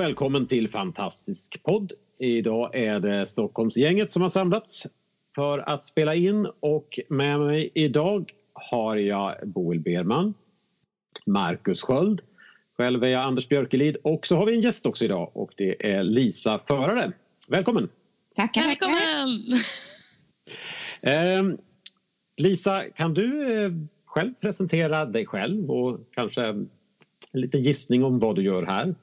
Och välkommen till Fantastisk podd. Idag är det Stockholmsgänget som har samlats för att spela in och med mig idag har jag Boel Berman, Marcus Sköld, själv är jag Anders Björkelid och så har vi en gäst också idag och det är Lisa Förare. Välkommen! Tackar. Välkommen! Eh, Lisa, kan du eh, själv presentera dig själv och kanske en liten gissning om vad du gör här?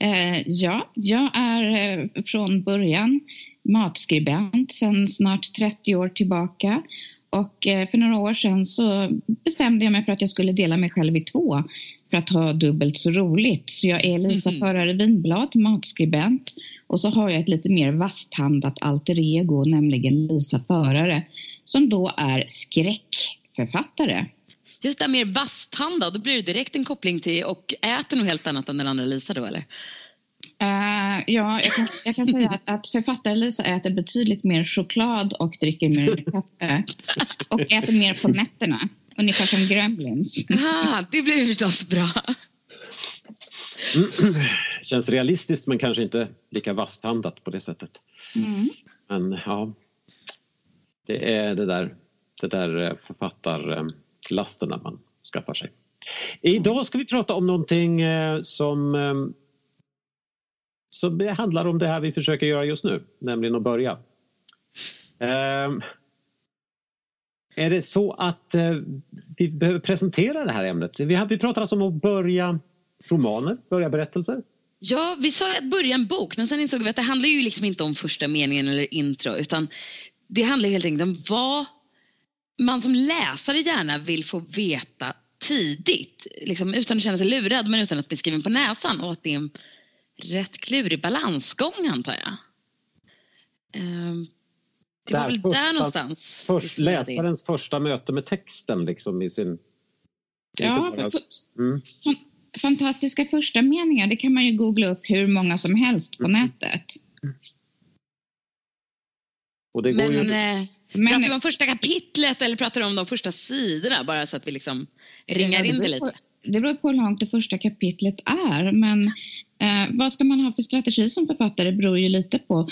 Eh, ja, jag är eh, från början matskribent sedan snart 30 år tillbaka. Och eh, för några år sedan så bestämde jag mig för att jag skulle dela mig själv i två för att ha dubbelt så roligt. Så jag är Lisa Mhm. Förare Vinblad, matskribent och så har jag ett lite mer vassthandat alter ego, nämligen Lisa Förare, som då är skräckförfattare. Just det här mer vassthandad, då blir det direkt en koppling till och äter nog helt annat än den andra Lisa då eller? Eh, ja, jag kan, jag kan säga att, att författare-Lisa äter betydligt mer choklad och dricker mer kaffe. Och äter mer på nätterna. Ungefär som Gremlins. Ah, det blir förstås bra. Känns realistiskt men kanske inte lika vassthandat på det sättet. Mm. Men ja, det är det där, det där eh, man skaffar sig. Idag ska vi prata om någonting eh, som, ehm, som det handlar om det här vi försöker göra just nu, nämligen att börja. Ehm, är det så att eh, vi behöver presentera det här ämnet? Vi pratar alltså om att börja romaner, börja berättelser. Ja, vi sa att börja en bok, men sen insåg vi att det handlar ju liksom inte om första meningen eller intro, utan det handlar helt enkelt om vad man som läsare gärna vill få veta tidigt, liksom utan att känna sig lurad, men utan att bli skriven på näsan och att det är en rätt klurig balansgång, antar jag. Ehm, Det var Där, väl första- där någonstans. Först, läsarens första möte med texten liksom i sin... Ja, för, Mm. fan- fantastiska första meningar, det kan man ju googla upp hur många som helst på Mm. nätet. Och det går Men, ju... Men- pratar vi om första kapitlet eller pratar du om de första sidorna? Bara så att vi liksom ringar in det lite. Det beror på hur långt det första kapitlet är. Men eh, vad ska man ha för strategi som författare beror ju lite på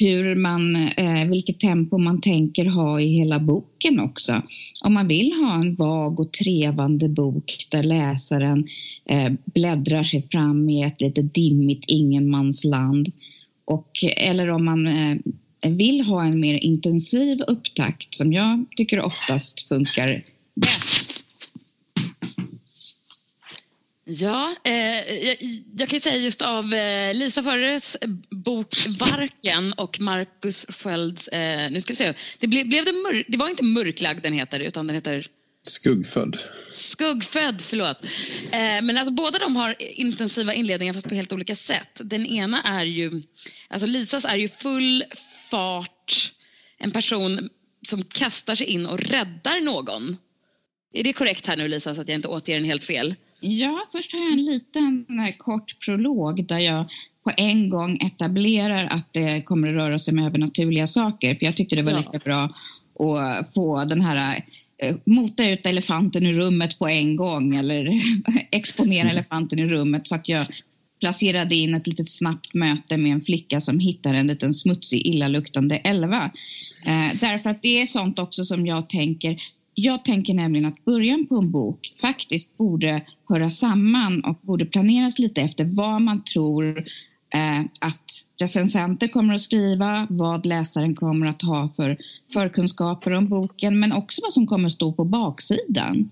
hur man, eh, vilket tempo man tänker ha i hela boken också. Om man vill ha en vag och trevande bok där läsaren eh, bläddrar sig fram i ett lite dimmigt ingenmansland och, eller om man eh, vill ha en mer intensiv upptakt som jag tycker oftast funkar bäst Ja, eh, jag, jag kan ju säga just av eh, Lisa Förres bok Varken och Marcus Skölds, eh, nu ska vi se, det, ble, blev det, mör, det var inte Mörklagd den heter utan den heter Skuggfödd. Skuggfödd, förlåt. Eh, men alltså båda de har intensiva inledningar fast på helt olika sätt. Den ena är ju, alltså Lisas är ju full fart, en person som kastar sig in och räddar någon. Är det korrekt här nu Lisa så att jag inte återger den helt fel? Ja, först har jag en liten eh, kort prolog där jag på en gång etablerar att det kommer att röra sig med övernaturliga saker. För jag tyckte det var Ja. lika bra att få den här eh, mota ut elefanten ur rummet på en gång eller exponera elefanten i rummet så att jag placerade in ett litet snabbt möte med en flicka som hittar en liten smutsig, illaluktande elva. Eh, därför att det är sånt också som jag tänker jag tänker nämligen att början på en bok faktiskt borde höra samman och borde planeras lite efter vad man tror eh, att recensenter kommer att skriva, vad läsaren kommer att ha för förkunskaper om boken, men också vad som kommer att stå på baksidan.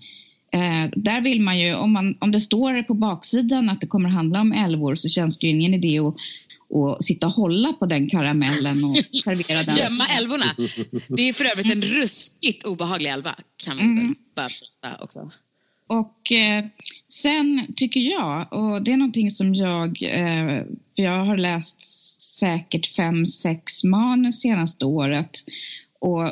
Eh, där vill man ju, om, man, om det står på baksidan att det kommer handla om älvor så känns det ju ingen idé att och sitta och hålla på den karamellen och servera den. Gömma älvorna. Det är för övrigt en ruskigt obehaglig älva kan vi Mm. bara också. Och eh, Sen tycker jag, och det är någonting som jag, eh, jag har läst säkert fem, sex manus senaste året och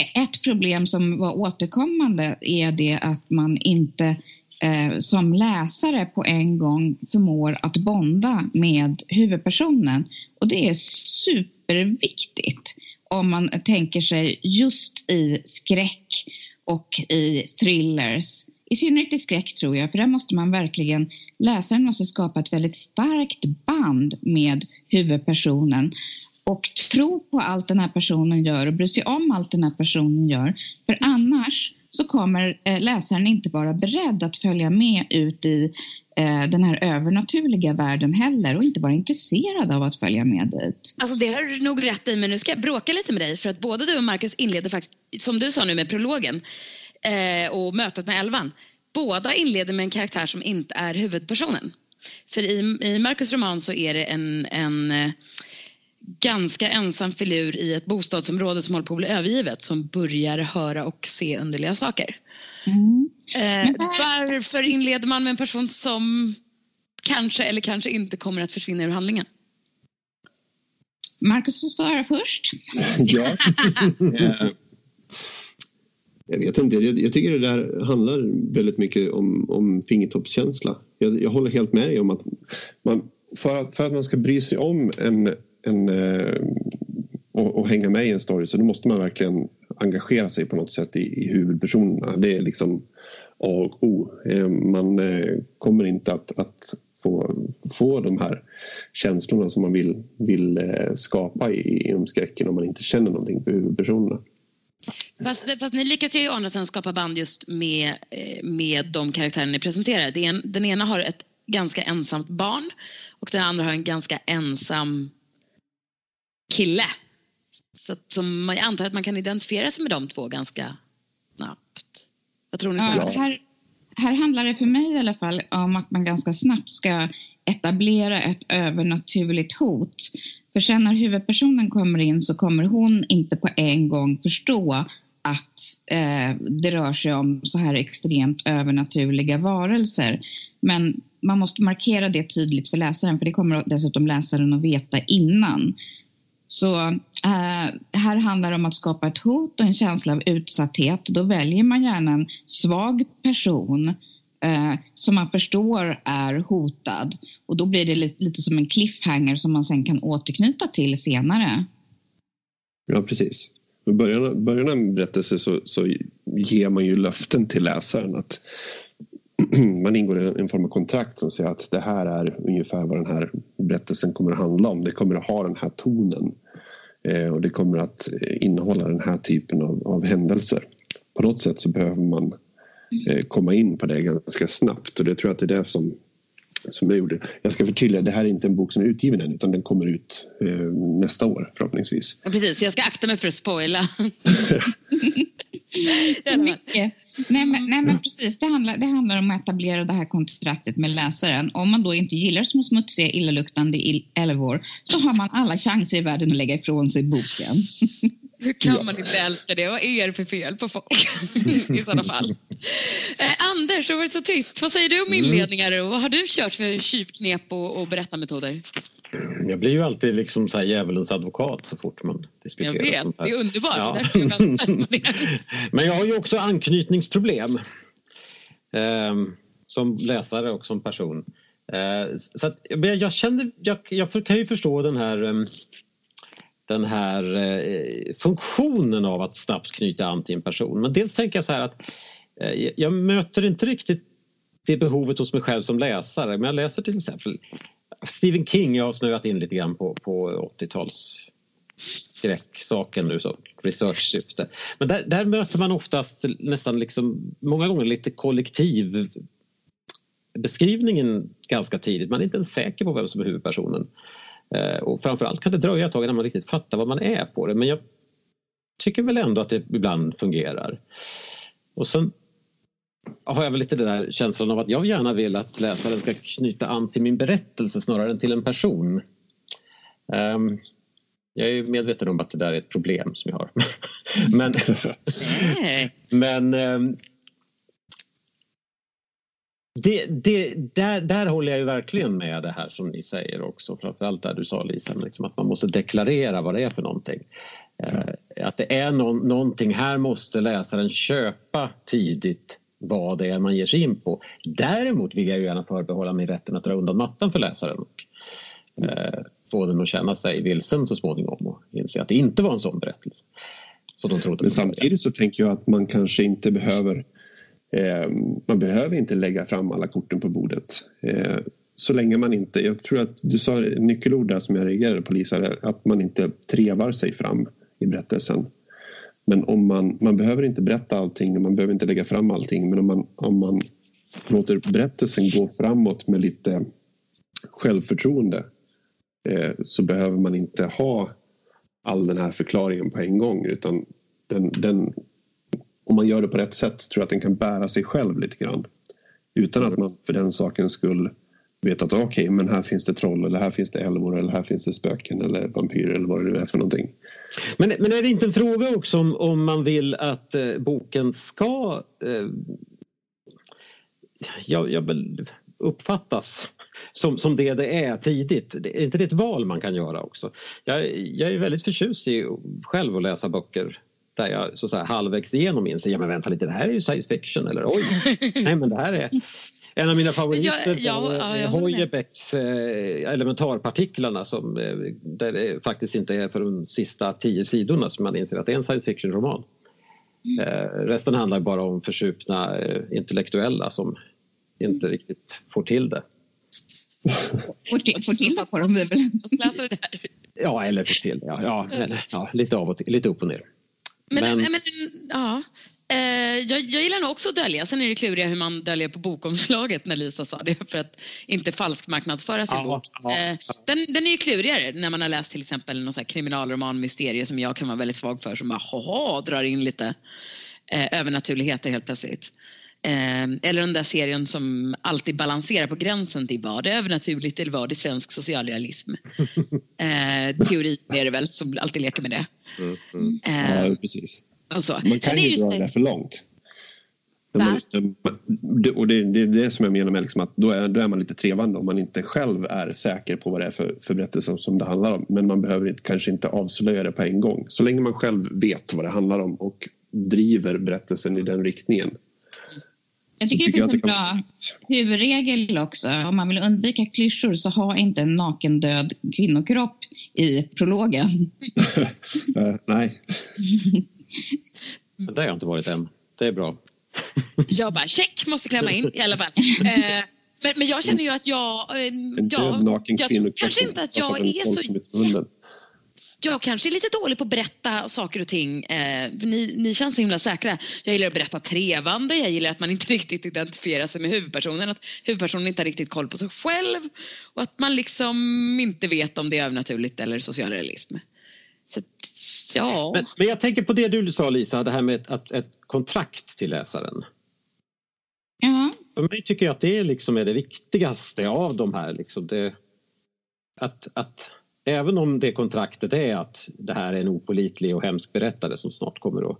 ett problem som var återkommande är det att man inte eh, som läsare på en gång förmår att bonda med huvudpersonen. Och det är superviktigt om man tänker sig just i skräck och i thrillers. I synnerhet i skräck tror jag, för där måste man verkligen, läsaren måste skapa ett väldigt starkt band med huvudpersonen och tro på allt den här personen gör och bry sig om allt den här personen gör. För annars så kommer eh, läsaren inte vara beredd att följa med ut i eh, den här övernaturliga världen heller och inte vara intresserad av att följa med dit. Alltså det har du nog rätt i, men nu ska jag bråka lite med dig för att både du och Marcus inleder faktiskt, som du sa nu med prologen eh, och mötet med Elvan. Båda inleder med en karaktär som inte är huvudpersonen. För i, i Marcus roman så är det en, en ganska ensam filur i ett bostadsområde som håller på att bli övergivet som börjar höra och se underliga saker. Mm. Eh, varför inleder man med en person som kanske eller kanske inte kommer att försvinna ur handlingen? Marcus får svara först. ja. Eh, jag vet inte, jag, jag, tycker det där handlar väldigt mycket om, om fingertoppskänsla. Jag, jag håller helt med dig om att man, för, att, för att man ska bry sig om en en, eh, och, och, hänga med i en story så då måste man verkligen engagera sig på något sätt i, i huvudpersonerna. Det är liksom A och O. Eh, man eh, kommer inte att, att få, få de här känslorna som man vill, vill skapa i, inom skräcken om man inte känner någonting för huvudpersonerna. Fast, fast ni lyckas ju å andra sidan skapa band just med, med de karaktärer ni presenterar. Den, den ena har ett ganska ensamt barn och den andra har en ganska ensam kille. Så som jag antar att man kan identifiera sig med de två ganska snabbt. Vad tror ni? Ja, här, här handlar det för mig i alla fall om att man ganska snabbt ska etablera ett övernaturligt hot. För sen när huvudpersonen kommer in så kommer hon inte på en gång förstå att eh, det rör sig om så här extremt övernaturliga varelser. Men man måste markera det tydligt för läsaren för det kommer dessutom läsaren att veta innan. Så eh, här handlar det om att skapa ett hot och en känsla av utsatthet. Då väljer man gärna en svag person eh, som man förstår är hotad. Och då blir det lite, lite som en cliffhanger som man sen kan återknyta till senare. Ja, precis. I början, början av en berättelse så, så ger man ju löften till läsaren att man ingår i en form av kontrakt som säger att det här är ungefär vad den här berättelsen kommer att handla om. Det kommer att ha den här tonen eh, och det kommer att innehålla den här typen av, av händelser. På något sätt så behöver man eh, komma in på det ganska snabbt och det tror jag att det är det som, som jag gjorde. Jag ska förtydliga, det här är inte en bok som är utgiven än utan den kommer ut eh, nästa år förhoppningsvis. Ja, precis, jag ska akta mig för att spoila. Mycket. Nej men, nej, men precis, det handlar, det handlar om att etablera det här kontraktet med läsaren. Om man då inte gillar små smutsiga, illaluktande älvor så har man alla chanser i världen att lägga ifrån sig boken. Hur kan ja. man inte älska det? Vad är det för fel på folk i sådana fall? Eh, Anders, du har varit så tyst. Vad säger du om mm. inledningar och vad har du kört för tjuvknep och, och berättarmetoder? Jag blir ju alltid liksom så här djävulens advokat så fort man diskuterar. Jag vet, det är underbart. Ja. Men jag har ju också anknytningsproblem. Eh, som läsare och som person. Eh, så att, jag, kände, jag, jag, kan ju förstå den här ehm, den här eh, funktionen av att snabbt knyta an till en person. Men dels tänker jag så här att eh, jag möter inte riktigt det behovet hos mig själv som läsare. Men jag läser till exempel Stephen King, jag har snöat in lite grann på, på 80-tals skräcksaken nu, så researchsyfte. Men där, där, möter man oftast nästan liksom, många gånger lite kollektiv beskrivningen ganska tidigt. Man är inte ens säker på vem som är huvudpersonen. Eh, och framförallt kan det dröja ett tag innan man riktigt fattar vad man är på det. Men jag tycker väl ändå att det ibland fungerar. Och sen har jag väl lite den där känslan av att jag gärna vill att läsaren ska knyta an till min berättelse snarare än till en person. Um, jag är medveten om att det där är ett problem som jag har. men men um, det, det, där, där håller jag ju verkligen med det här som ni säger också. Framförallt där du sa Lisa, liksom att man måste deklarera vad det är för någonting. Eh, att det är någon, någonting, här måste läsaren köpa tidigt vad det är man ger sig in på. Däremot vill jag ju gärna förbehålla mig rätten att dra undan mattan för läsaren och eh, få den att känna sig vilsen så småningom och inse att det inte var en sån berättelse. Så de trodde Men samtidigt så tänker jag att man kanske inte behöver eh, man behöver inte lägga fram alla korten på bordet. Eh, så länge man inte, jag tror att du sa nyckelord där som jag reagerade på Lisa, att man inte trevar sig fram i berättelsen. Men om man, man behöver inte berätta allting och man behöver inte lägga fram allting men om man, om man låter berättelsen gå framåt med lite självförtroende Eh, så behöver man inte ha all den här förklaringen på en gång utan den, den, om man gör det på rätt sätt tror jag att den kan bära sig själv lite grann utan att man för den sakens skull vet att okej, okay, men här finns det troll eller här finns det älvor eller här finns det spöken eller vampyrer eller vad det nu är för någonting. Men, men är det inte en fråga också om, om man vill att eh, boken ska eh, jag, jag uppfattas som, som det det är tidigt. Är inte det ett val man kan göra också? Jag, jag är väldigt förtjust i själv att läsa böcker där jag så att säga, halvvägs igenom inser, ja men vänta lite, det här är ju science fiction eller oj, nej men det här är en av mina favoriter ja, ja, ja, Hojebecks eh, elementarpartiklarna som, eh, där det faktiskt inte är för de sista tio sidorna som man inser att det är en science fiction-roman. Mm. Eh, resten handlar bara om försupna eh, intellektuella som inte riktigt får till det. Får till, får till på dem, läser det där. Ja, eller får till ja, ja, ja, lite av och till, lite upp och ner. Men, men, men ja, Eh, jag, jag, gillar nog också att dölja. Sen är det kluriga hur man döljer på bokomslaget när Lisa sa det för att inte falskmarknadsföra sin ja, bok. Ja, ja. Eh, den, den, är ju klurigare när man har läst till exempel någon så kriminalroman, mysterie som jag kan vara väldigt svag för som bara haha, drar in lite eh, övernaturligheter helt plötsligt. Eh, eller den där serien som alltid balanserar på gränsen till vad är övernaturligt eller vad är svensk socialrealism. Eh, teori är det väl som alltid leker med det. Mm, mm. Eh, ja, precis. Man kan ju dra det för långt. Man, och det, det, är det som jag menar med liksom att då är, då är man lite trevande om man inte själv är säker på vad det är för, för berättelse som det handlar om. Men man behöver inte, kanske inte avslöja det på en gång. Så länge man själv vet vad det handlar om och driver berättelsen i den riktningen. Jag tycker, tycker det finns en bra huvudregel också. Om man vill undvika klyschor så ha inte en nakendöd kvinnokropp i prologen. uh, nej. Men det har jag inte varit än. Det är bra. Jag bara check, måste klämma in i alla fall. Eh, men, men jag känner ju att jag... Eh, en död naken jag, kanske inte att jag är så... Jag kanske är lite dålig på att berätta saker och ting. Eh, ni, ni känns så himla säkra. Jag gillar att berätta trevande. Jag gillar att man inte riktigt identifierar sig med huvudpersonen. Att huvudpersonen inte har riktigt koll på sig själv. Och att man liksom inte vet om det är övernaturligt eller socialrealism. Så, ja. Men, men, jag tänker på det du sa Lisa, det här med ett, ett, kontrakt till läsaren. Ja. För mig tycker jag att det liksom är det viktigaste av de här. Liksom det, att, att, även om det kontraktet är att det här är en opolitlig och hemsk berättare som snart kommer att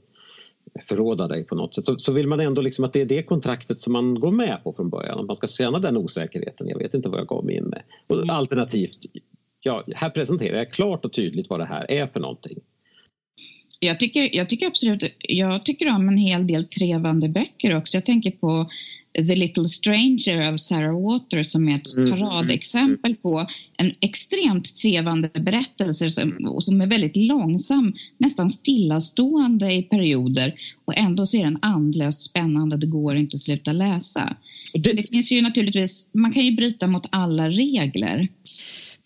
förråda dig på något sätt så, så vill man ändå liksom att det är det kontraktet som man går med på från början. Att man ska känna den osäkerheten. Jag vet inte vad jag gav mig in med. Och mm. Alternativt ja, här presenterar jag klart och tydligt vad det här är för någonting. Jag tycker, jag tycker absolut, jag tycker om en hel del trevande böcker också. Jag tänker på The Little Stranger av Sarah Waters som är ett mm. paradexempel på en extremt trevande berättelse som, som är väldigt långsam, nästan stillastående i perioder och ändå så är den andlöst spännande. Det går inte att sluta läsa. Det, det finns ju naturligtvis, man kan ju bryta mot alla regler.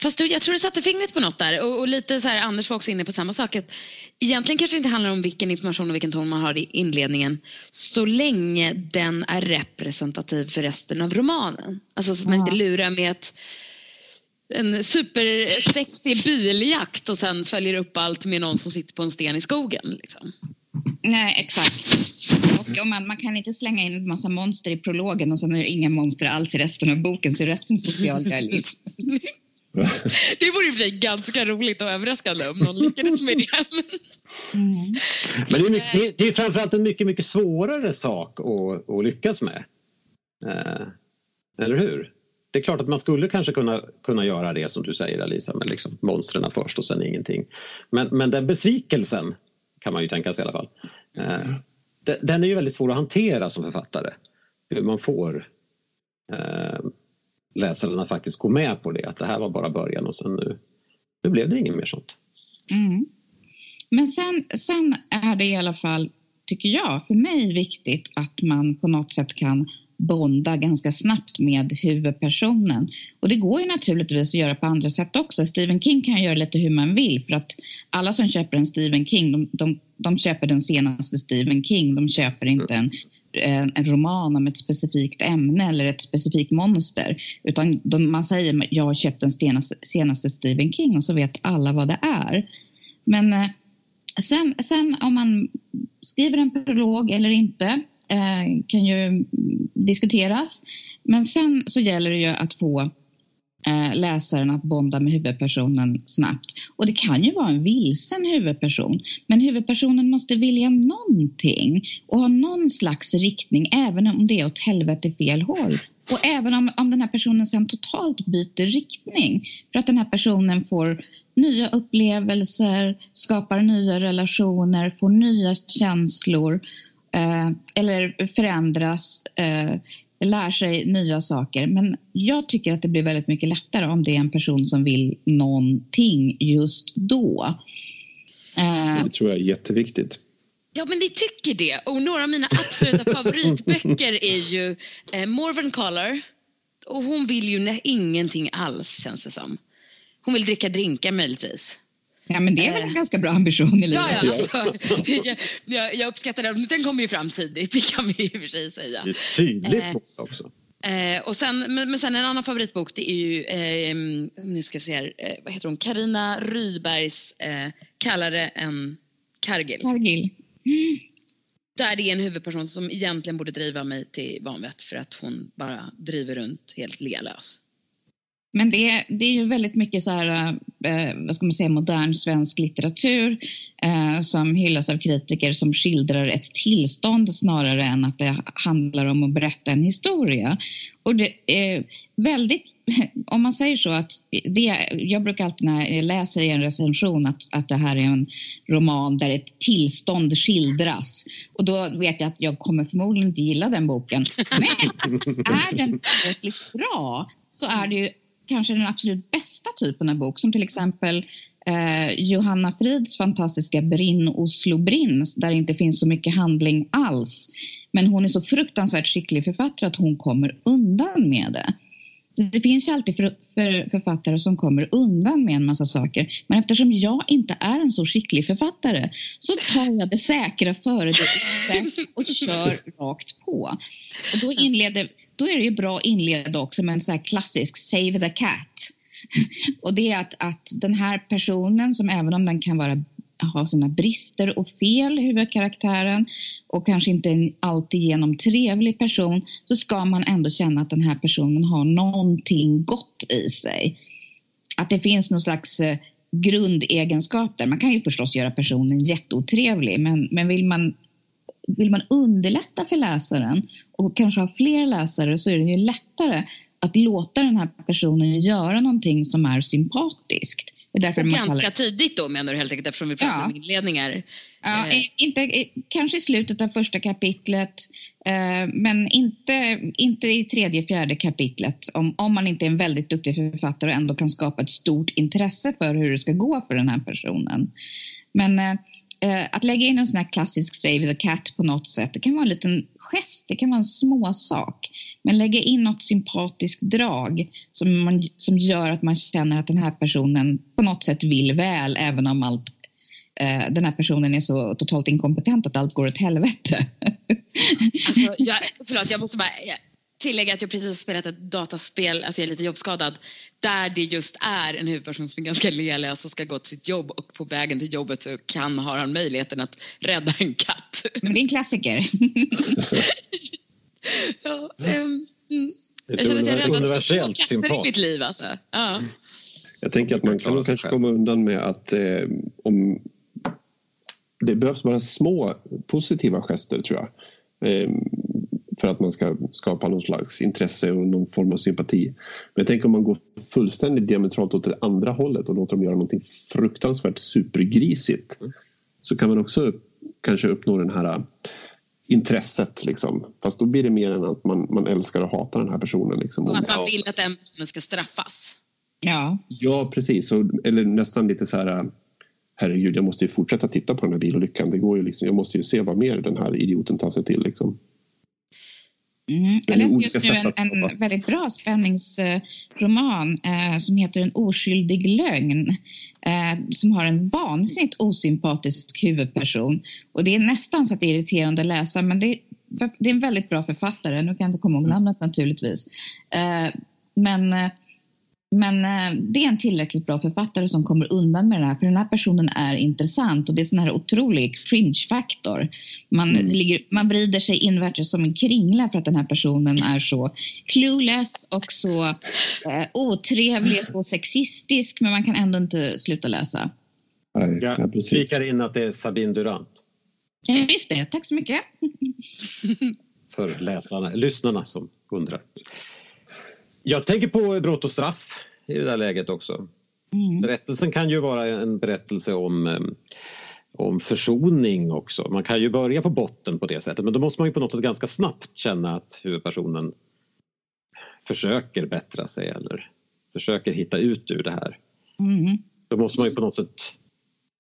Fast du, jag tror du satte fingret på något där och, och, lite så här, Anders var också inne på samma sak. Att egentligen kanske det inte handlar om vilken information och vilken ton man har i inledningen så länge den är representativ för resten av romanen. Alltså så att man inte lurar med ett, en supersexig biljakt och sen följer upp allt med någon som sitter på en sten i skogen. Liksom. Nej, exakt. Och man, man kan inte slänga in en massa monster i prologen och sen är det inga monster alls i resten av boken så är resten social realism. Det vore i och för sig ganska roligt och överraskande om någon lyckades med det. Mm. Men det är, mycket, det är framförallt en mycket, mycket svårare sak att, att lyckas med. Eh, Eller hur? Det är klart att man skulle kanske kunna, kunna göra det som du säger Alisa, med liksom monstren först och sen ingenting. Men, men den besvikelsen kan man ju tänka sig i alla fall. Eh, den är ju väldigt svår att hantera som författare. Hur man får eh, läsaren att faktiskt gå med på det, att det här var bara början och sen nu, nu blev det inget mer sånt. Mm. Men sen, sen är det i alla fall, tycker jag, för mig viktigt att man på något sätt kan bonda ganska snabbt med huvudpersonen. Och det går ju naturligtvis att göra på andra sätt också. Stephen King kan göra lite hur man vill för att alla som köper en Stephen King, de, de, de köper den senaste Stephen King. De köper inte en, en roman om ett specifikt ämne eller ett specifikt monster. Utan de, man säger jag har köpt den senaste, senaste Stephen King och så vet alla vad det är. Men eh, sen, sen om man skriver en prolog eller inte eh, kan ju diskuteras. Men sen så gäller det ju att få Eh, läsaren att bonda med huvudpersonen snabbt. Och det kan ju vara en vilsen huvudperson, men huvudpersonen måste vilja någonting och ha någon slags riktning, även om det är åt helvete fel håll. Och även om, om den här personen sen totalt byter riktning för att den här personen får nya upplevelser, skapar nya relationer, får nya känslor eh, eller förändras, eh, lär sig nya saker. Men jag tycker att det blir väldigt mycket lättare om det är en person som vill någonting just då. Eh, det tror jag är jätteviktigt. Ja, men ni tycker det. Och några av mina absoluta favoritböcker är ju eh, Morven Collar. Och hon vill ju ingenting alls, känns det som. Hon vill dricka drinkar möjligtvis. Ja, men det är väl en ganska bra ambition i livet. Ja, ja, alltså, jag, jag, uppskattar den. Den kommer ju fram tidigt, det kan vi i och för sig säga. Det är tydligt eh, också. Eh, och sen, men, men, sen en annan favoritbok det är ju, eh, nu ska vi se här, eh, vad heter hon, Karina Rydbergs eh, Kallare än Cargill. Cargill. Mm. Där det är en huvudperson som egentligen borde driva mig till vanvett för att hon bara driver runt helt lealös. Men det, det är ju väldigt mycket så här, eh, vad ska man säga, modern svensk litteratur eh, som hyllas av kritiker som skildrar ett tillstånd snarare än att det handlar om att berätta en historia. Och det är väldigt om man säger så att det, jag brukar alltid när jag läser i en recension att, att det här är en roman där ett tillstånd skildras och då vet jag att jag kommer förmodligen inte gilla den boken. Men är den tillräckligt bra så är det ju kanske den absolut bästa typen av bok som till exempel eh, Johanna Frids fantastiska Brinn Oslo Brinn där det inte finns så mycket handling alls. Men hon är så fruktansvärt skicklig författare att hon kommer undan med det. Det finns ju alltid för, för, författare som kommer undan med en massa saker. Men eftersom jag inte är en så skicklig författare så tar jag det säkra före det och kör rakt på. Och då, inleder, då är det ju bra att inleda också med en så klassisk Save the cat. Och det är att, att den här personen som även om den kan vara ha sina brister och fel, huvudkaraktären och kanske inte en alltigenom trevlig person så ska man ändå känna att den här personen har någonting gott i sig. Att det finns någon slags eh, grundegenskaper. Man kan ju förstås göra personen jätteotrevlig men, men vill, man, vill man underlätta för läsaren och kanske ha fler läsare så är det ju lättare att låta den här personen göra någonting som är sympatiskt. Det är därför ganska kallar... tidigt då menar du helt enkelt eftersom vi pratar ja. om inledningar? Ja, eh. inte, kanske i slutet av första kapitlet eh, men inte, inte i tredje, fjärde kapitlet om, om man inte är en väldigt duktig författare och ändå kan skapa ett stort intresse för hur det ska gå för den här personen. Men eh, eh, att lägga in en sån här klassisk Save the Cat på något sätt, det kan vara en liten gest, det kan vara en småsak. Men lägga in något sympatiskt drag som, man, som gör att man känner att den här personen på något sätt vill väl även om allt eh, den här personen är så totalt inkompetent att allt går åt helvete. alltså, jag, förlåt, jag måste bara tillägga att jag precis har spelat ett dataspel, alltså jag är lite jobbskadad, där det just är en huvudperson som är ganska lealös och ska gå till sitt jobb och på vägen till jobbet så kan har han möjligheten att rädda en katt. Men det är en klassiker. ja, um, jag känner att jag har räddat två katter i mitt liv. Alltså. Ja. Jag tänker att man kan nog kanske komma undan med att eh, om det behövs bara små positiva gester tror jag. Eh, för att man ska skapa någon slags intresse och någon form av sympati. Men jag tänker om man går fullständigt diametralt åt det andra hållet och låter dem göra någonting fruktansvärt supergrisigt så kan man också kanske uppnå den här intresset. Liksom. Fast då blir det mer än att man, man älskar och hatar den här personen. Liksom. Och att man vill att den personen ska straffas. Ja. Ja, precis. Och, eller nästan lite så här herregud, jag måste ju fortsätta titta på den här bilolyckan. Det går ju liksom, jag måste ju se vad mer den här idioten tar sig till. Liksom. Mm. Jag läste just nu en, en väldigt bra spänningsroman eh, som heter En oskyldig lögn eh, som har en vansinnigt osympatisk huvudperson. Och Det är nästan så att det är irriterande att läsa men det, det är en väldigt bra författare. Nu kan jag inte komma ihåg namnet naturligtvis. Eh, men eh, men eh, det är en tillräckligt bra författare som kommer undan med det här för den här personen är intressant och det är sån här otrolig cringe-faktor. Man, mm. man vrider sig invärtes som en kringla för att den här personen är så clueless och så eh, otrevlig och så sexistisk men man kan ändå inte sluta läsa. Nej, Jag flikar in att det är Sabine Durant. Ja, just det, tack så mycket. för läsarna, lyssnarna som undrar. Jag tänker på brott och straff i det där läget också. Mm. Berättelsen kan ju vara en berättelse om, om försoning också. Man kan ju börja på botten på det sättet men då måste man ju på något sätt ganska snabbt känna att huvudpersonen försöker bättra sig eller försöker hitta ut ur det här. Mm. Då måste man ju på något sätt...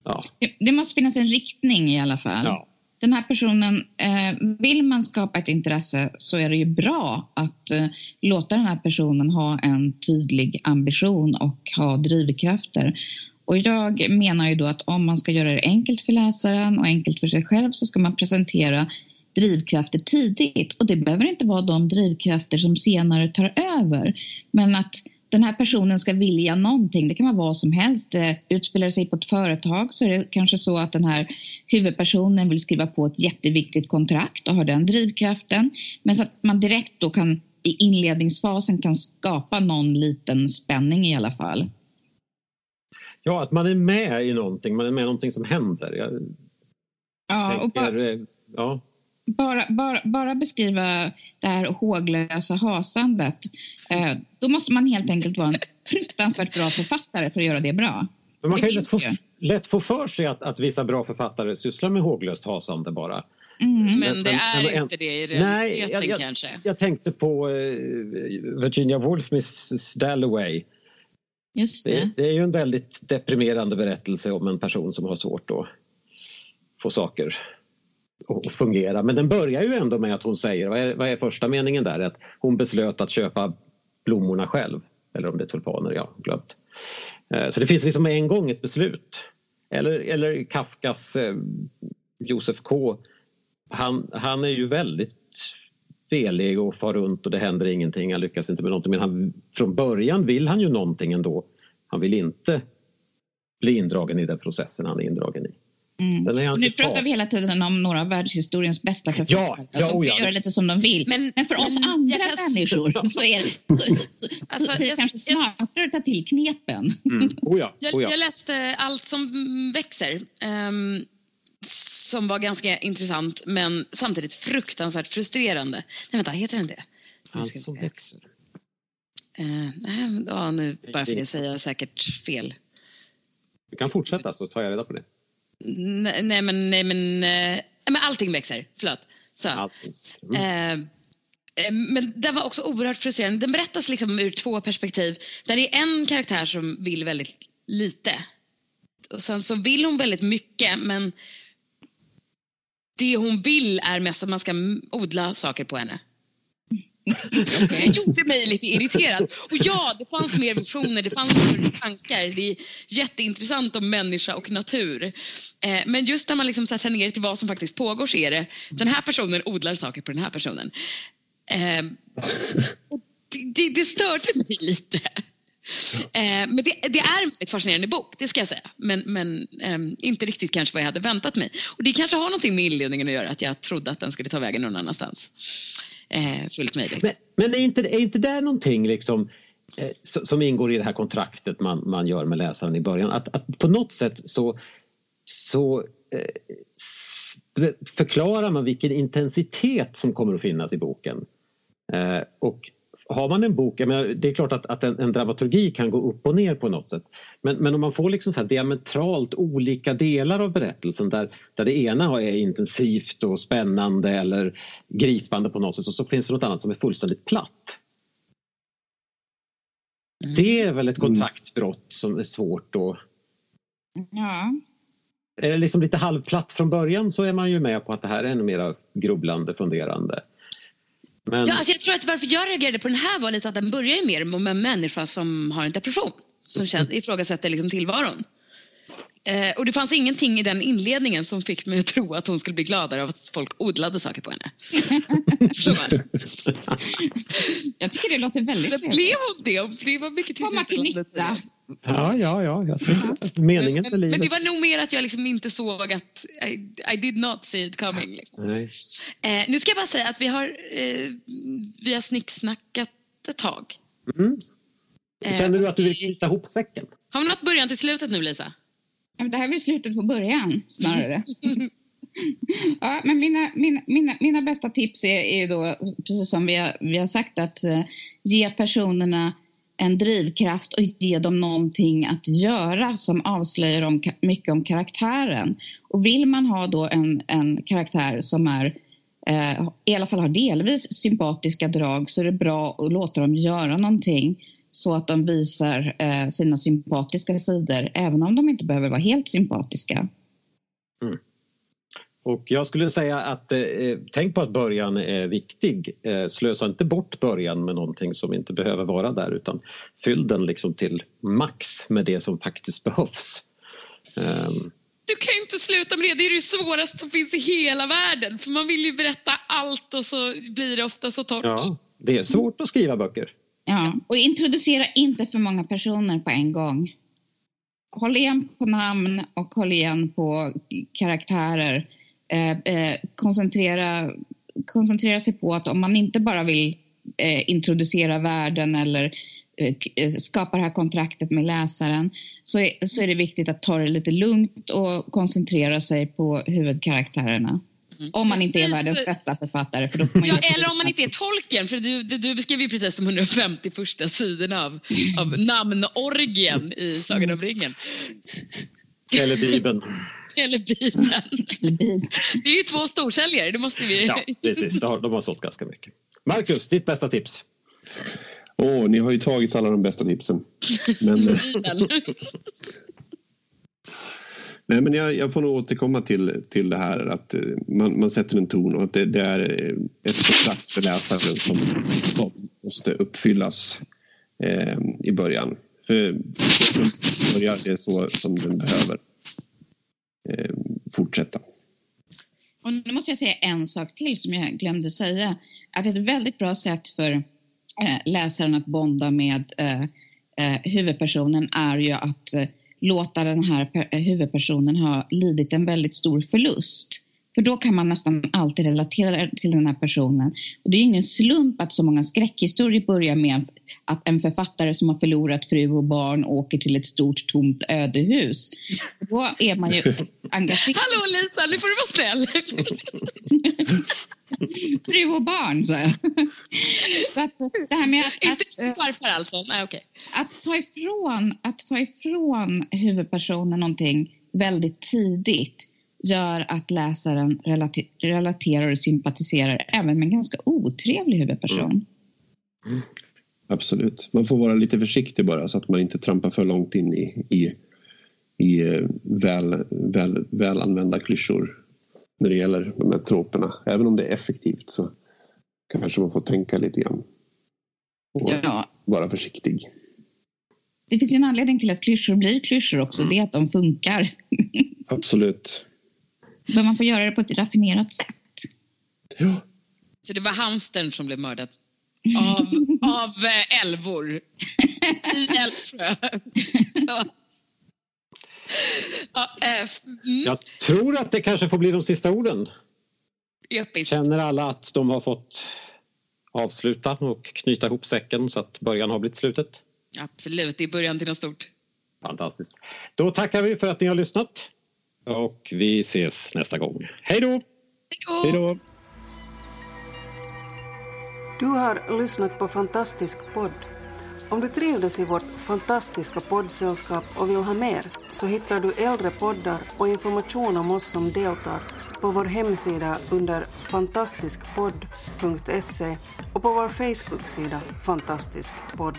Ja. Det måste finnas en riktning i alla fall. Ja den här personen, eh, vill man skapa ett intresse så är det ju bra att eh, låta den här personen ha en tydlig ambition och ha drivkrafter. Och jag menar ju då att om man ska göra det enkelt för läsaren och enkelt för sig själv så ska man presentera drivkrafter tidigt och det behöver inte vara de drivkrafter som senare tar över. Men att den här personen ska vilja någonting. Det kan vara vad som helst. Utspelar det sig på ett företag så är det kanske så att den här huvudpersonen vill skriva på ett jätteviktigt kontrakt och har den drivkraften. Men så att man direkt då kan i inledningsfasen kan skapa någon liten spänning i alla fall. Ja, att man är med i någonting, man är med i någonting som händer. Jag ja, tänker, och bara, ja bara, bara, bara beskriva det här håglösa hasandet, eh, då måste man helt enkelt vara en fruktansvärt bra författare för att göra det bra. Men man det kan ju lätt få, lätt få för sig att, att vissa bra författare sysslar med håglöst hasande bara. Mm. Men det är en, inte det i realiteten nej, jag, jag, kanske? Jag tänkte på uh, Virginia Woolf, Mrs Dalloway. Just det. det. Det är ju en väldigt deprimerande berättelse om en person som har svårt att få saker att fungera. Men den börjar ju ändå med att hon säger, vad är, vad är första meningen där? Att hon beslöt att köpa blommorna själv. Eller om det är tulpaner, jag har glömt. Eh, så det finns liksom en gång ett beslut. Eller, eller Kafkas eh, Josef K. Han, han är ju väldigt velig och far runt och det händer ingenting. Han lyckas inte med någonting. Men han, från början vill han ju någonting ändå. Han vill inte bli indragen i den processen han är indragen i. Mm. Nu pratar vi hela tiden om några av världshistoriens bästa författare. Ja, ja, de kan ja. göra lite som de vill. Men, men för oss men, andra kan... människor så är det, så, alltså, så är det kanske smartare att ta till knepen. Mm. Oh ja, oh jag, jag, läste Allt som växer. Um, som var ganska intressant men samtidigt fruktansvärt frustrerande. Nej, vänta, heter den det? Allt som växer. Uh, nej, ja, nu bara för det säger jag säkert fel. Du kan fortsätta så tar jag reda på det. Nej, nej men, nej, men, äh, men allting växer. Förlåt. Så. Mm. Äh, men den var också oerhört frustrerande. Den berättas liksom ur två perspektiv. Där det är en karaktär som vill väldigt lite. Och sen så vill hon väldigt mycket men det hon vill är mest att man ska odla saker på henne. Det gjorde mig lite irriterad. Och ja, det fanns mer visioner, det fanns mer tankar. Det är jätteintressant om människa och natur. Eh, men just när man liksom sätter ner till vad som faktiskt pågår så är det den här personen odlar saker på den här personen. Eh, det, det störde mig lite. Eh, men det, det, är en väldigt fascinerande bok, det ska jag säga. Men, men ehm, inte riktigt kanske vad jag hade väntat mig. Och det kanske har någonting med inledningen att göra, att jag trodde att den skulle ta vägen någon annanstans eh, fullt möjligt. Men, men, är, inte, är inte det någonting liksom, eh, som ingår i det här kontraktet man, man gör med läsaren i början? Att, att på något sätt så, så eh, förklarar man vilken intensitet som kommer att finnas i boken. Eh, och har man en bok, menar, det är klart att, att en, en, dramaturgi kan gå upp och ner på något sätt. Men, men om man får liksom så diametralt olika delar av berättelsen där, där det ena är intensivt och spännande eller gripande på något sätt och så finns det något annat som är fullständigt platt. Mm. Det är väl ett mm. kontraktsbrott som är svårt att... Ja. Är det liksom lite halvplatt från början så är man ju med på att det här är ännu mer grubblande, funderande. Men... Ja, alltså jag tror att varför jag reagerade på den här var lite att den börjar mer med en människa som har en depression som känner, ifrågasätter liksom tillvaron. Eh, och det fanns ingenting i den inledningen som fick mig att tro att hon skulle bli gladare av att folk odlade saker på henne. jag tycker det låter väldigt trevligt. Blev hon det? Det var mycket Komma till nytta. Ja, ja, ja. Jag meningen med livet. Men det var nog mer att jag liksom inte såg att I, I did not see it coming. Liksom. Eh, nu ska jag bara säga att vi har, eh, vi har snicksnackat ett tag. Mm. Känner du att du vill knyta ihop säcken? Har vi nått början till slutet nu, Lisa? Det här är slutet på början, snarare. ja, men mina, mina, mina, mina bästa tips är, är då, precis som vi har, vi har sagt, att uh, ge personerna en drivkraft och ge dem någonting att göra som avslöjar om, mycket om karaktären. Och vill man ha då en, en karaktär som är eh, i alla fall har delvis sympatiska drag så är det bra att låta dem göra någonting så att de visar eh, sina sympatiska sidor även om de inte behöver vara helt sympatiska. Mm. Och jag skulle säga att eh, tänk på att början är viktig. Eh, slösa inte bort början med någonting som inte behöver vara där utan fyll den liksom till max med det som faktiskt behövs. Um, du kan ju inte sluta med det. Det är det svåraste som finns i hela världen. För man vill ju berätta allt och så blir det ofta så torrt. Ja, det är svårt att skriva böcker. Ja, och introducera inte för många personer på en gång. Håll igen på namn och håll igen på karaktärer. Eh, eh, koncentrera, koncentrera sig på att om man inte bara vill eh, introducera världen eller eh, skapa det här kontraktet med läsaren så är, så är det viktigt att ta det lite lugnt och koncentrera sig på huvudkaraktärerna. Mm. Om man inte är världens bästa författare. För då får man ja, eller om man inte är tolken, för du, du beskrev ju precis de 150 första sidorna av, av namnorgien i Sagan om ringen. Eller Bibeln. Eller Bibeln. Det är ju två storsäljare, det måste vi... Ja, precis. De har sålt ganska mycket. Marcus, ditt bästa tips? Åh, oh, ni har ju tagit alla de bästa tipsen. Men, Nej, men jag, jag, får nog återkomma till, till det här att eh, man, man sätter en ton och att det, det är ett kontrakt för läsaren som, som måste uppfyllas eh, i början. För börjar det så som den behöver eh, fortsätta. Och nu måste jag säga en sak till som jag glömde säga. Att ett väldigt bra sätt för eh, läsaren att bonda med eh, eh, huvudpersonen är ju att låta den här huvudpersonen ha lidit en väldigt stor förlust. För då kan man nästan alltid relatera till den här personen. Och det är ingen slump att så många skräckhistorier börjar med att en författare som har förlorat fru och barn åker till ett stort tomt ödehus. Då är man ju engagerad. Hallå Lisa, nu får du vara snäll. fru och barn, jag. Så att det här med att... Inte farfar alltså? Nej, okay. Att ta, ifrån, att ta ifrån huvudpersonen någonting väldigt tidigt gör att läsaren relaterar och sympatiserar även med en ganska otrevlig huvudperson. Mm. Absolut. Man får vara lite försiktig bara så att man inte trampar för långt in i, i, i eh, väl, väl, väl använda klyschor när det gäller de här troperna. Även om det är effektivt så kanske man får tänka lite grann. Och ja. vara försiktig. Det finns ju en anledning till att klyschor blir klyschor också. Mm. Det är att de funkar. Absolut. Men man får göra det på ett raffinerat sätt. Ja. Så det var hamstern som blev mördad? Av, av äh, älvor i Älvsjö? Ja, äh, mm. Jag tror att det kanske får bli de sista orden. Episkt. Känner alla att de har fått avsluta och knyta ihop säcken så att början har blivit slutet? Absolut, det är början till något stort. Fantastiskt. Då tackar vi för att ni har lyssnat. Och vi ses nästa gång. Hej då! Hej då! Du har lyssnat på Fantastisk podd. Om du trivdes i vårt fantastiska poddsällskap och vill ha mer så hittar du äldre poddar och information om oss som deltar på vår hemsida under fantastiskpodd.se och på vår Facebook-sida Fantastisk podd.